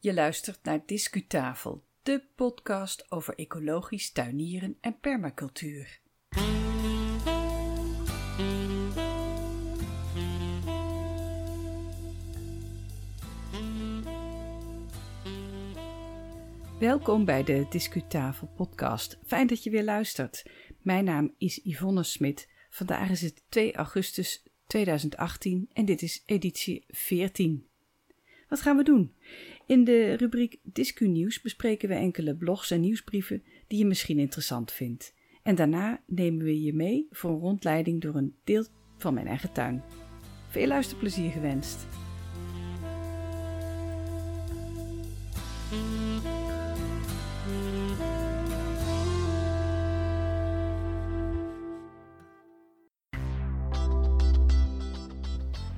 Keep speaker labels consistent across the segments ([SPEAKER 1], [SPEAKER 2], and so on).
[SPEAKER 1] Je luistert naar Discutafel, de podcast over ecologisch tuinieren en permacultuur. Welkom bij de Discutafel podcast. Fijn dat je weer luistert. Mijn naam is Yvonne Smit. Vandaag is het 2 augustus 2018 en dit is editie 14. Wat gaan we doen? In de rubriek Discu Nieuws bespreken we enkele blogs en nieuwsbrieven die je misschien interessant vindt. En daarna nemen we je mee voor een rondleiding door een deel van mijn eigen tuin. Veel luisterplezier gewenst.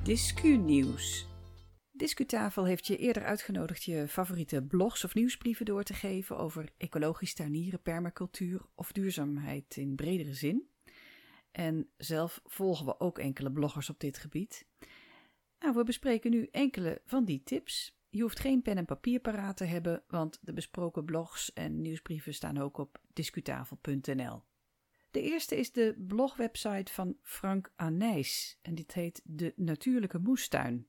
[SPEAKER 1] Discu Nieuws. Discutafel heeft je eerder uitgenodigd je favoriete blogs of nieuwsbrieven door te geven over ecologisch tuinieren, permacultuur of duurzaamheid in bredere zin. En zelf volgen we ook enkele bloggers op dit gebied. Nou, we bespreken nu enkele van die tips. Je hoeft geen pen en papier paraat te hebben, want de besproken blogs en nieuwsbrieven staan ook op discutafel.nl. De eerste is de blogwebsite van Frank Anijs en dit heet De Natuurlijke Moestuin.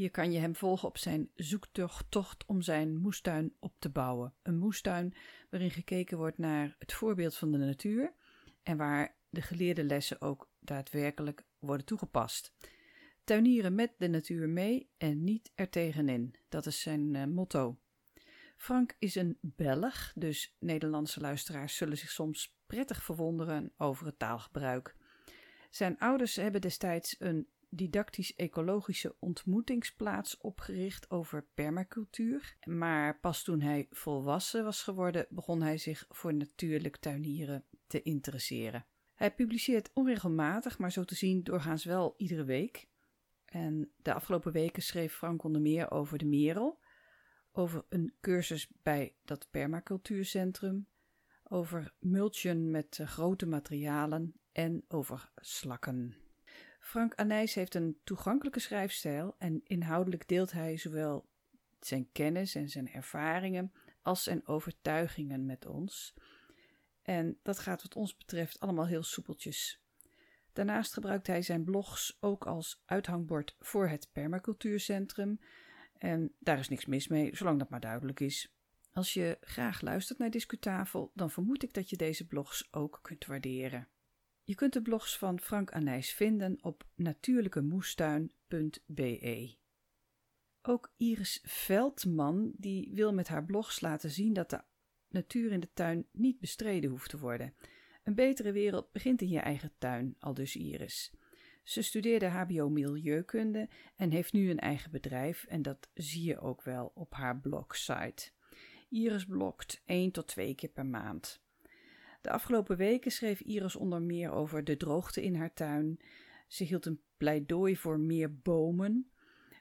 [SPEAKER 1] Hier kan je hem volgen op zijn zoektocht om zijn moestuin op te bouwen. Een moestuin waarin gekeken wordt naar het voorbeeld van de natuur en waar de geleerde lessen ook daadwerkelijk worden toegepast. Tuinieren met de natuur mee en niet ertegenin. Dat is zijn uh, motto. Frank is een Belg, dus Nederlandse luisteraars zullen zich soms prettig verwonderen over het taalgebruik. Zijn ouders hebben destijds een didactisch-ecologische ontmoetingsplaats opgericht over permacultuur. Maar pas toen hij volwassen was geworden, begon hij zich voor natuurlijk tuinieren te interesseren. Hij publiceert onregelmatig, maar zo te zien doorgaans wel iedere week. En de afgelopen weken schreef Frank onder meer over de merel, over een cursus bij dat permacultuurcentrum, over mulchen met grote materialen en over slakken. Frank Anijs heeft een toegankelijke schrijfstijl en inhoudelijk deelt hij zowel zijn kennis en zijn ervaringen als zijn overtuigingen met ons. En dat gaat wat ons betreft allemaal heel soepeltjes. Daarnaast gebruikt hij zijn blogs ook als uithangbord voor het permacultuurcentrum. En daar is niks mis mee, zolang dat maar duidelijk is. Als je graag luistert naar Discutafel, dan vermoed ik dat je deze blogs ook kunt waarderen. Je kunt de blogs van Frank Anijs vinden op natuurlijkemoestuin.be. Ook Iris Veldman die wil met haar blogs laten zien dat de natuur in de tuin niet bestreden hoeft te worden. Een betere wereld begint in je eigen tuin, al dus Iris. Ze studeerde HBO Milieukunde en heeft nu een eigen bedrijf en dat zie je ook wel op haar blogsite. Iris blogt één tot twee keer per maand. De afgelopen weken schreef Iris onder meer over de droogte in haar tuin. Ze hield een pleidooi voor meer bomen.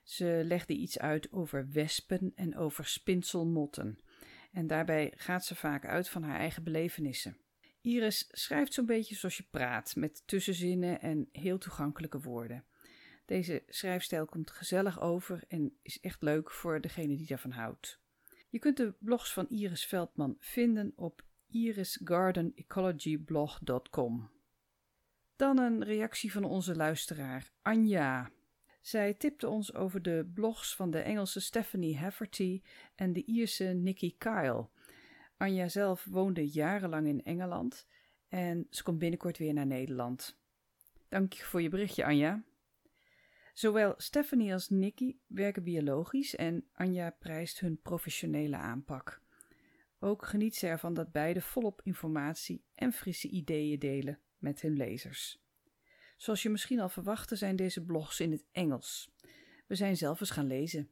[SPEAKER 1] Ze legde iets uit over wespen en over spinselmotten. En daarbij gaat ze vaak uit van haar eigen belevenissen. Iris schrijft zo'n beetje zoals je praat, met tussenzinnen en heel toegankelijke woorden. Deze schrijfstijl komt gezellig over en is echt leuk voor degene die daarvan houdt. Je kunt de blogs van Iris Veldman vinden op irisgardenecologyblog.com. Dan een reactie van onze luisteraar Anja. Zij tipte ons over de blogs van de Engelse Stephanie Hafferty en de Ierse Nikki Kyle. Anja zelf woonde jarenlang in Engeland en ze komt binnenkort weer naar Nederland. Dank je voor je berichtje, Anja. Zowel Stephanie als Nikki werken biologisch en Anja prijst hun professionele aanpak. Ook geniet ze ervan dat beide volop informatie en frisse ideeën delen met hun lezers. Zoals je misschien al verwachtte zijn deze blogs in het Engels. We zijn zelf eens gaan lezen.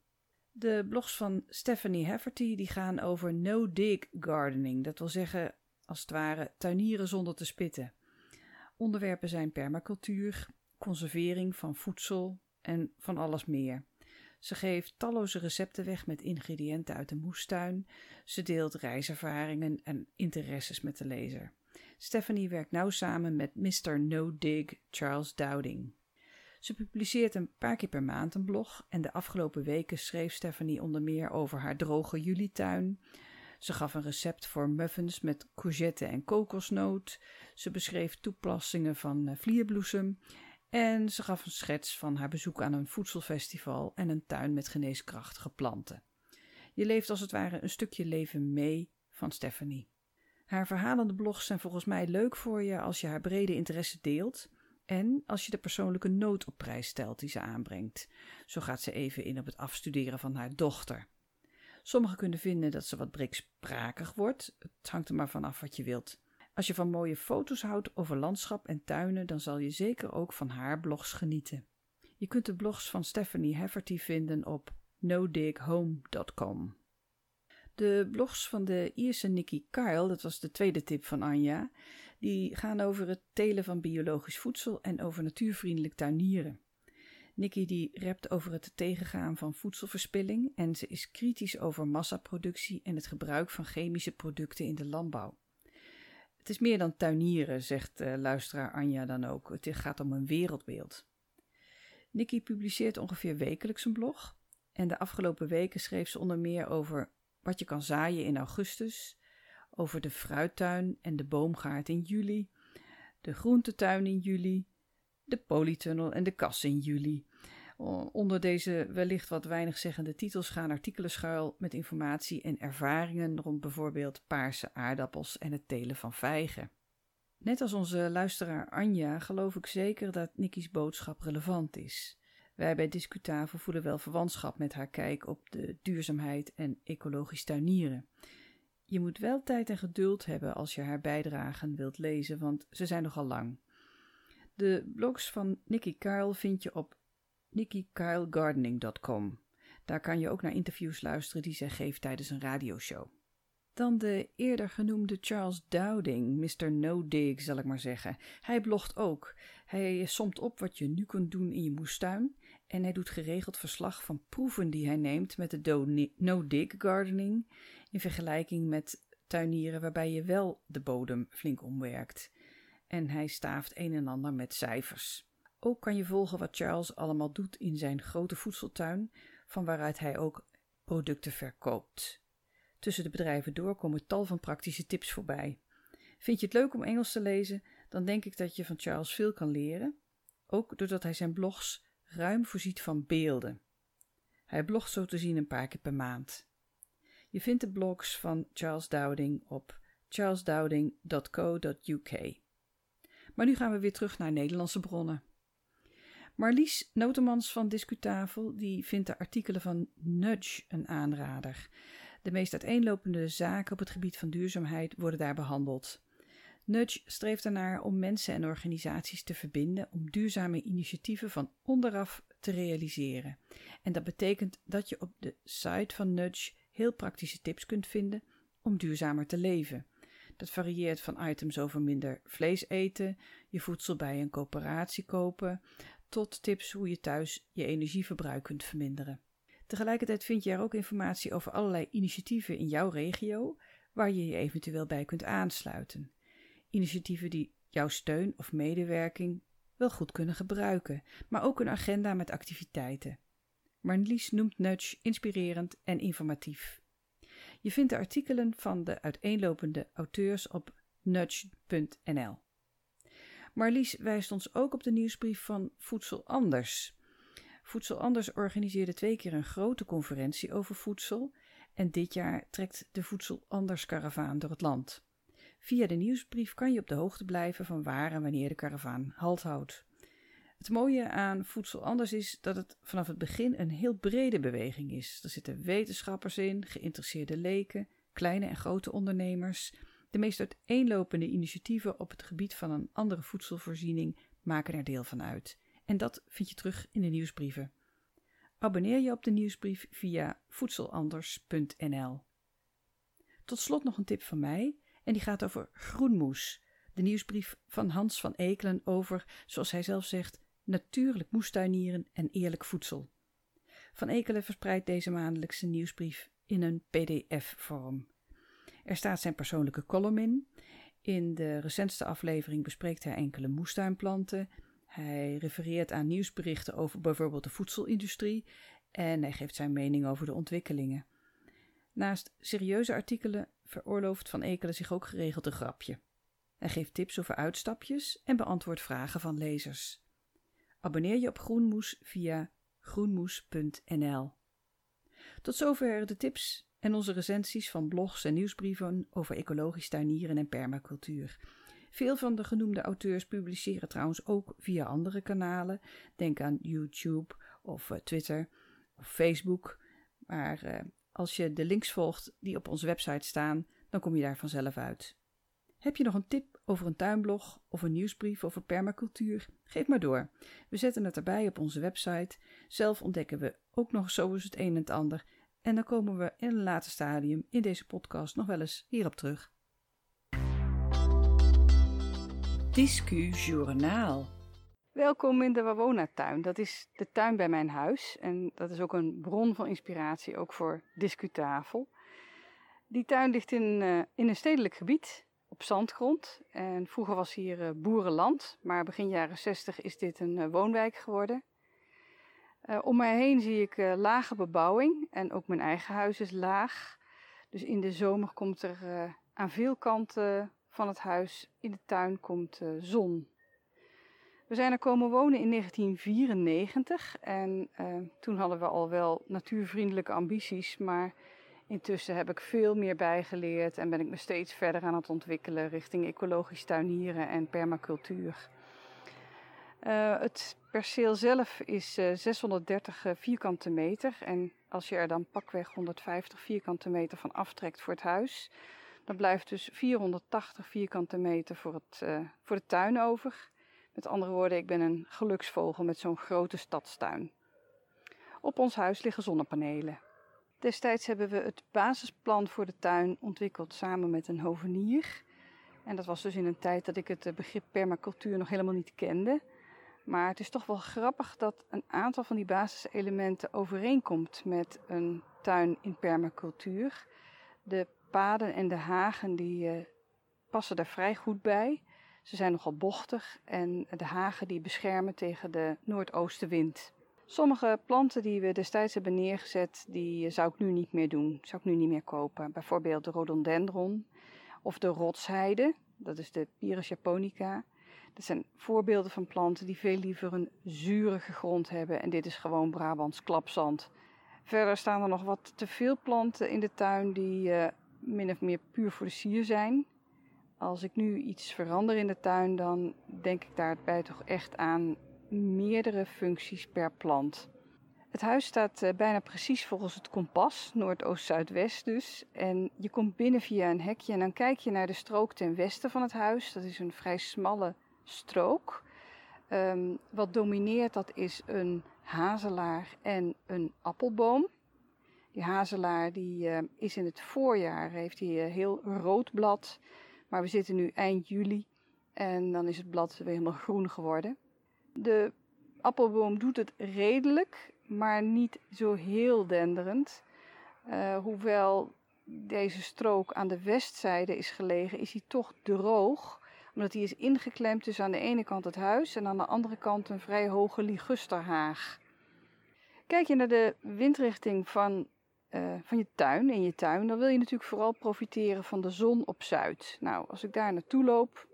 [SPEAKER 1] De blogs van Stephanie Hafferty die gaan over no-dig gardening, dat wil zeggen als het ware tuinieren zonder te spitten. Onderwerpen zijn permacultuur, conservering van voedsel en van alles meer. Ze geeft talloze recepten weg met ingrediënten uit de moestuin. Ze deelt reiservaringen en interesses met de lezer. Stephanie werkt nauw samen met Mr. No Dig Charles Dowding. Ze publiceert een paar keer per maand een blog en de afgelopen weken schreef Stephanie onder meer over haar droge julietuin. Ze gaf een recept voor muffins met courgette en kokosnoot. Ze beschreef toepassingen van eh, vlierbloesem. En ze gaf een schets van haar bezoek aan een voedselfestival en een tuin met geneeskrachtige planten. Je leeft als het ware een stukje leven mee van Stephanie. Haar verhalende blogs zijn volgens mij leuk voor je als je haar brede interesse deelt en als je de persoonlijke nood op prijs stelt die ze aanbrengt. Zo gaat ze even in op het afstuderen van haar dochter. Sommigen kunnen vinden dat ze wat breksprakig wordt. Het hangt er maar vanaf wat je wilt. Als je van mooie foto's houdt over landschap en tuinen, dan zal je zeker ook van haar blogs genieten. Je kunt de blogs van Stephanie Hefferty vinden op nodighome.com. De blogs van de Ierse Nikki Kyle, dat was de tweede tip van Anja, die gaan over het telen van biologisch voedsel en over natuurvriendelijk tuinieren. Nikki die rept over het tegengaan van voedselverspilling en ze is kritisch over massaproductie en het gebruik van chemische producten in de landbouw. Het is meer dan tuinieren, zegt uh, luisteraar Anja dan ook. Het gaat om een wereldbeeld. Nikki publiceert ongeveer wekelijks een blog. En de afgelopen weken schreef ze onder meer over wat je kan zaaien in augustus, over de fruittuin en de boomgaard in juli, de groentetuin in juli, de polytunnel en de kas in juli. Onder deze wellicht wat weinig zeggende titels gaan artikelen schuil met informatie en ervaringen rond bijvoorbeeld paarse aardappels en het telen van vijgen. Net als onze luisteraar Anja geloof ik zeker dat Nicky's boodschap relevant is. Wij bij Discutafel voelen wel verwantschap met haar kijk op de duurzaamheid en ecologisch tuinieren. Je moet wel tijd en geduld hebben als je haar bijdragen wilt lezen, want ze zijn nogal lang. De blogs van Nikki Kyle vind je op nikkikylegardening.com. Daar kan je ook naar interviews luisteren die zij geeft tijdens een radioshow. Dan de eerder genoemde Charles Dowding, Mr. No Dig zal ik maar zeggen. Hij blogt ook. Hij somt op wat je nu kunt doen in je moestuin en hij doet geregeld verslag van proeven die hij neemt met de No Dig gardening in vergelijking met tuinieren waarbij je wel de bodem flink omwerkt. En hij staaft een en ander met cijfers. Ook kan je volgen wat Charles allemaal doet in zijn grote voedseltuin, van waaruit hij ook producten verkoopt. Tussen de bedrijven door komen tal van praktische tips voorbij. Vind je het leuk om Engels te lezen, dan denk ik dat je van Charles veel kan leren, ook doordat hij zijn blogs ruim voorziet van beelden. Hij blogt zo te zien een paar keer per maand. Je vindt de blogs van Charles Dowding op charlesdowding.co.uk. Maar nu gaan we weer terug naar Nederlandse bronnen. Marlies Notemans van Discutafel die vindt de artikelen van Nudge een aanrader. De meest uiteenlopende zaken op het gebied van duurzaamheid worden daar behandeld. Nudge streeft ernaar om mensen en organisaties te verbinden om duurzame initiatieven van onderaf te realiseren. En dat betekent dat je op de site van Nudge heel praktische tips kunt vinden om duurzamer te leven. Dat varieert van items over minder vlees eten, je voedsel bij een coöperatie kopen, tot tips hoe je thuis je energieverbruik kunt verminderen. Tegelijkertijd vind je er ook informatie over allerlei initiatieven in jouw regio waar je je eventueel bij kunt aansluiten. Initiatieven die jouw steun of medewerking wel goed kunnen gebruiken, maar ook een agenda met activiteiten. Marlies noemt Nudge inspirerend en informatief. Je vindt de artikelen van de uiteenlopende auteurs op nudge.nl. Marlies wijst ons ook op de nieuwsbrief van Voedsel Anders. Voedsel Anders organiseerde twee keer een grote conferentie over voedsel en dit jaar trekt de Voedsel Anders karavaan door het land. Via de nieuwsbrief kan je op de hoogte blijven van waar en wanneer de karavaan halt houdt. Het mooie aan Voedsel Anders is dat het vanaf het begin een heel brede beweging is. Er zitten wetenschappers in, geïnteresseerde leken, kleine en grote ondernemers, de meest uiteenlopende initiatieven op het gebied van een andere voedselvoorziening maken er deel van uit. En dat vind je terug in de nieuwsbrieven. Abonneer je op de nieuwsbrief via voedselanders.nl. Tot slot nog een tip van mij, en die gaat over groenmoes. De nieuwsbrief van Hans van Ekelen over, zoals hij zelf zegt, natuurlijk moestuinieren en eerlijk voedsel. Van Ekelen verspreidt deze maandelijkse nieuwsbrief in een PDF-vorm. Er staat zijn persoonlijke column in. In de recentste aflevering bespreekt hij enkele moestuinplanten. Hij refereert aan nieuwsberichten over bijvoorbeeld de voedselindustrie en hij geeft zijn mening over de ontwikkelingen. Naast serieuze artikelen veroorlooft Van Ekelen zich ook geregeld een grapje. Hij geeft tips over uitstapjes en beantwoordt vragen van lezers. Abonneer je op Groenmoes via groenmoes.nl. Tot zover de tips en onze recensies van blogs en nieuwsbrieven over ecologisch tuinieren en permacultuur. Veel van de genoemde auteurs publiceren trouwens ook via andere kanalen. Denk aan YouTube of uh, Twitter of Facebook. Maar uh, als je de links volgt die op onze website staan, dan kom je daar vanzelf uit. Heb je nog een tip over een tuinblog of een nieuwsbrief over permacultuur? Geef maar door. We zetten het erbij op onze website. Zelf ontdekken we ook nog zo eens het een en het ander. En dan komen we in een later stadium in deze podcast nog wel eens hierop terug. Discu Journaal. Welkom in de Wawona-tuin. Dat is de tuin bij mijn huis. En dat is ook een bron van inspiratie, ook voor Discutafel. Die tuin ligt in, uh, in een stedelijk gebied, op zandgrond. En vroeger was hier uh, boerenland, maar begin jaren 60 is dit een uh, woonwijk geworden. Om mij heen zie ik lage bebouwing en ook mijn eigen huis is laag. Dus in de zomer komt er aan veel kanten van het huis in de tuin komt zon. We zijn er komen wonen in 1994 en toen hadden we al wel natuurvriendelijke ambities, maar intussen heb ik veel meer bijgeleerd en ben ik me steeds verder aan het ontwikkelen richting ecologisch tuinieren en permacultuur. Uh, het perceel zelf is uh, 630 vierkante meter en als je er dan pakweg 150 vierkante meter van aftrekt voor het huis, dan blijft dus 480 vierkante meter voor, het, voor de tuin over. Met andere woorden, ik ben een geluksvogel met zo'n grote stadstuin. Op ons huis liggen zonnepanelen. Destijds hebben we het basisplan voor de tuin ontwikkeld samen met een hovenier. En dat was dus in een tijd dat ik het begrip permacultuur nog helemaal niet kende. Maar het is toch wel grappig dat een aantal van die basiselementen overeenkomt met een tuin in permacultuur. De paden en de hagen die uh, passen daar vrij goed bij. Ze zijn nogal bochtig en de hagen die beschermen tegen de noordoostenwind. Sommige planten die we destijds hebben neergezet, die zou ik nu niet meer doen. Zou ik nu niet meer kopen. Bijvoorbeeld de rhododendron of de rotsheide. Dat is de Pyrus japonica. Dat zijn voorbeelden van planten die veel liever een zurige grond hebben. En dit is gewoon Brabants klapzand. Verder staan er nog wat te veel planten in de tuin die uh, min of meer puur voor de sier zijn. Als ik nu iets verander in de tuin, dan denk ik daarbij toch echt aan meerdere functies per plant. Het huis staat uh, bijna precies volgens het kompas, noordoost-zuidwest dus. En je komt binnen via een hekje en dan kijk je naar de strook ten westen van het huis. Dat is een vrij smalle strook. Um, wat domineert, dat is een hazelaar en een appelboom. Die hazelaar die, uh, is in het voorjaar, heeft hij uh, heel rood blad. Maar we zitten nu eind juli en dan is het blad weer helemaal groen geworden. De appelboom doet het redelijk, maar niet zo heel denderend. Uh, hoewel deze strook aan de westzijde is gelegen, is hij toch droog. Omdat hij is ingeklemd tussen aan de ene kant het huis en aan de andere kant een vrij hoge ligusterhaag. Kijk je naar de windrichting van uh, van je tuin, in je tuin, dan wil je natuurlijk vooral profiteren van de zon op zuid. Nou, als ik daar naartoe loop,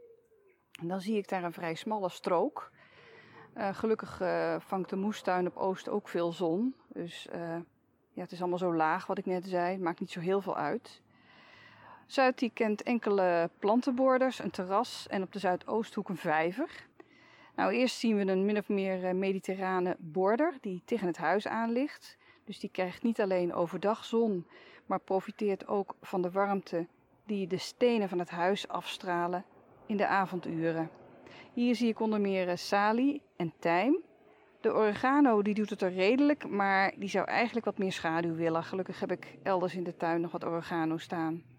[SPEAKER 1] dan zie ik daar een vrij smalle strook. Uh, gelukkig uh, vangt de moestuin op oost ook veel zon. Dus ja, het is allemaal zo laag wat ik net zei. Maakt niet zo heel veel uit. Zuid die kent enkele plantenborders, een terras en op de zuidoosthoek een vijver. Nou, eerst zien we een min of meer mediterrane border die tegen het huis aan ligt. Dus die krijgt niet alleen overdag zon, maar profiteert ook van de warmte die de stenen van het huis afstralen in de avonduren. Hier zie ik onder meer eh, salie en tijm. De oregano die doet het er redelijk, maar die zou eigenlijk wat meer schaduw willen. Gelukkig heb ik elders in de tuin nog wat oregano staan.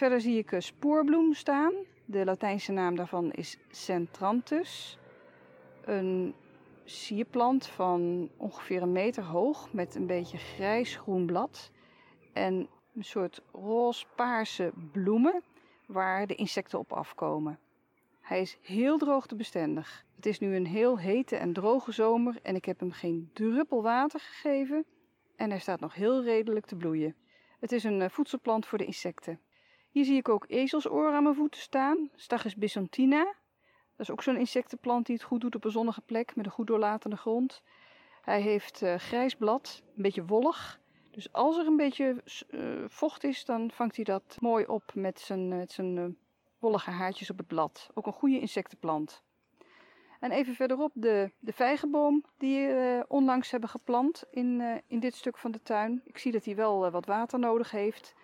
[SPEAKER 1] Verder zie ik eh, spoorbloem staan. De Latijnse naam daarvan is Centranthus. Een sierplant van ongeveer een meter hoog met een beetje grijs-groen blad en een soort roze-paarse bloemen waar de insecten op afkomen.
[SPEAKER 2] Hij is heel droogtebestendig. Het is nu een heel hete en droge zomer en ik heb hem geen druppel water gegeven en hij staat nog heel redelijk te bloeien. Het is een eh, voedselplant voor de insecten. Hier zie ik ook ezelsoor aan mijn voeten staan, Stachys bisontina. Dat is ook zo'n insectenplant die het goed doet op een zonnige plek met een goed doorlatende grond. Hij heeft uh, grijs blad, een beetje wollig. Dus als er een beetje uh, vocht is, dan vangt hij dat mooi op met zijn, met zijn wollige haartjes op het blad. Ook een goede insectenplant. En even verderop de, de vijgenboom die we onlangs hebben geplant in, in dit stuk van de tuin. Ik zie dat hij wel wat water nodig heeft.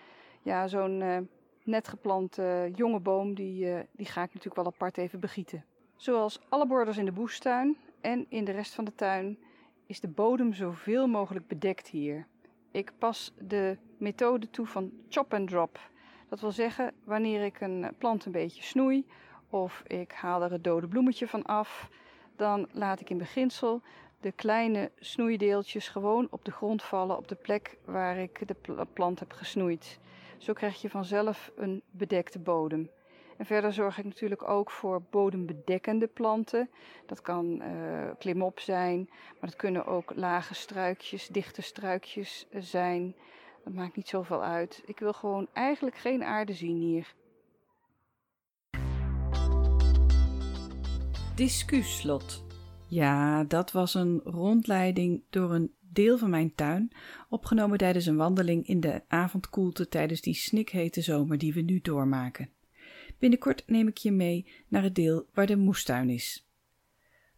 [SPEAKER 2] Ja, zo'n net geplante jonge boom, die, die ga ik natuurlijk wel apart even begieten. Zoals alle borders in de boestuin en in de rest van de tuin is de bodem zoveel mogelijk bedekt hier. Ik pas de methode toe van chop and drop. Dat wil zeggen, wanneer ik een plant een beetje snoei of ik haal er het dode bloemetje van af, dan laat ik in beginsel de kleine snoeideeltjes gewoon op de grond vallen op de plek waar ik de plant heb gesnoeid. Zo krijg je vanzelf een bedekte bodem. En verder zorg ik natuurlijk ook voor bodembedekkende planten. Dat kan uh, klimop zijn, maar dat kunnen ook lage struikjes, dichte struikjes zijn. Dat maakt niet zoveel uit. Ik wil gewoon eigenlijk geen aarde zien hier.
[SPEAKER 1] Discuslot. Ja, dat was een rondleiding door een deel van mijn tuin, opgenomen tijdens een wandeling in de avondkoelte tijdens die snikhete zomer die we nu doormaken. Binnenkort neem ik je mee naar het deel waar de moestuin is.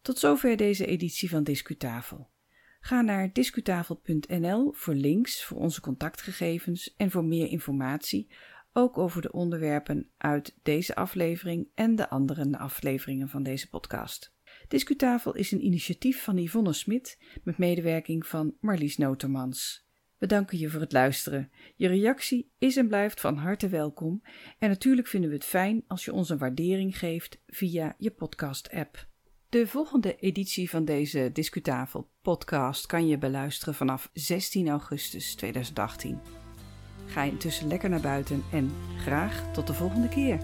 [SPEAKER 1] Tot zover deze editie van Discutafel. Ga naar discutafel.nl voor links voor onze contactgegevens en voor meer informatie, ook over de onderwerpen uit deze aflevering en de andere afleveringen van deze podcast. Discutafel is een initiatief van Yvonne Smit met medewerking van Marlies Notermans. We danken je voor het luisteren. Je reactie is en blijft van harte welkom. En natuurlijk vinden we het fijn als je ons een waardering geeft via je podcast-app. De volgende editie van deze Discutafel podcast kan je beluisteren vanaf 16 augustus 2018. Ga intussen lekker naar buiten en graag tot de volgende keer.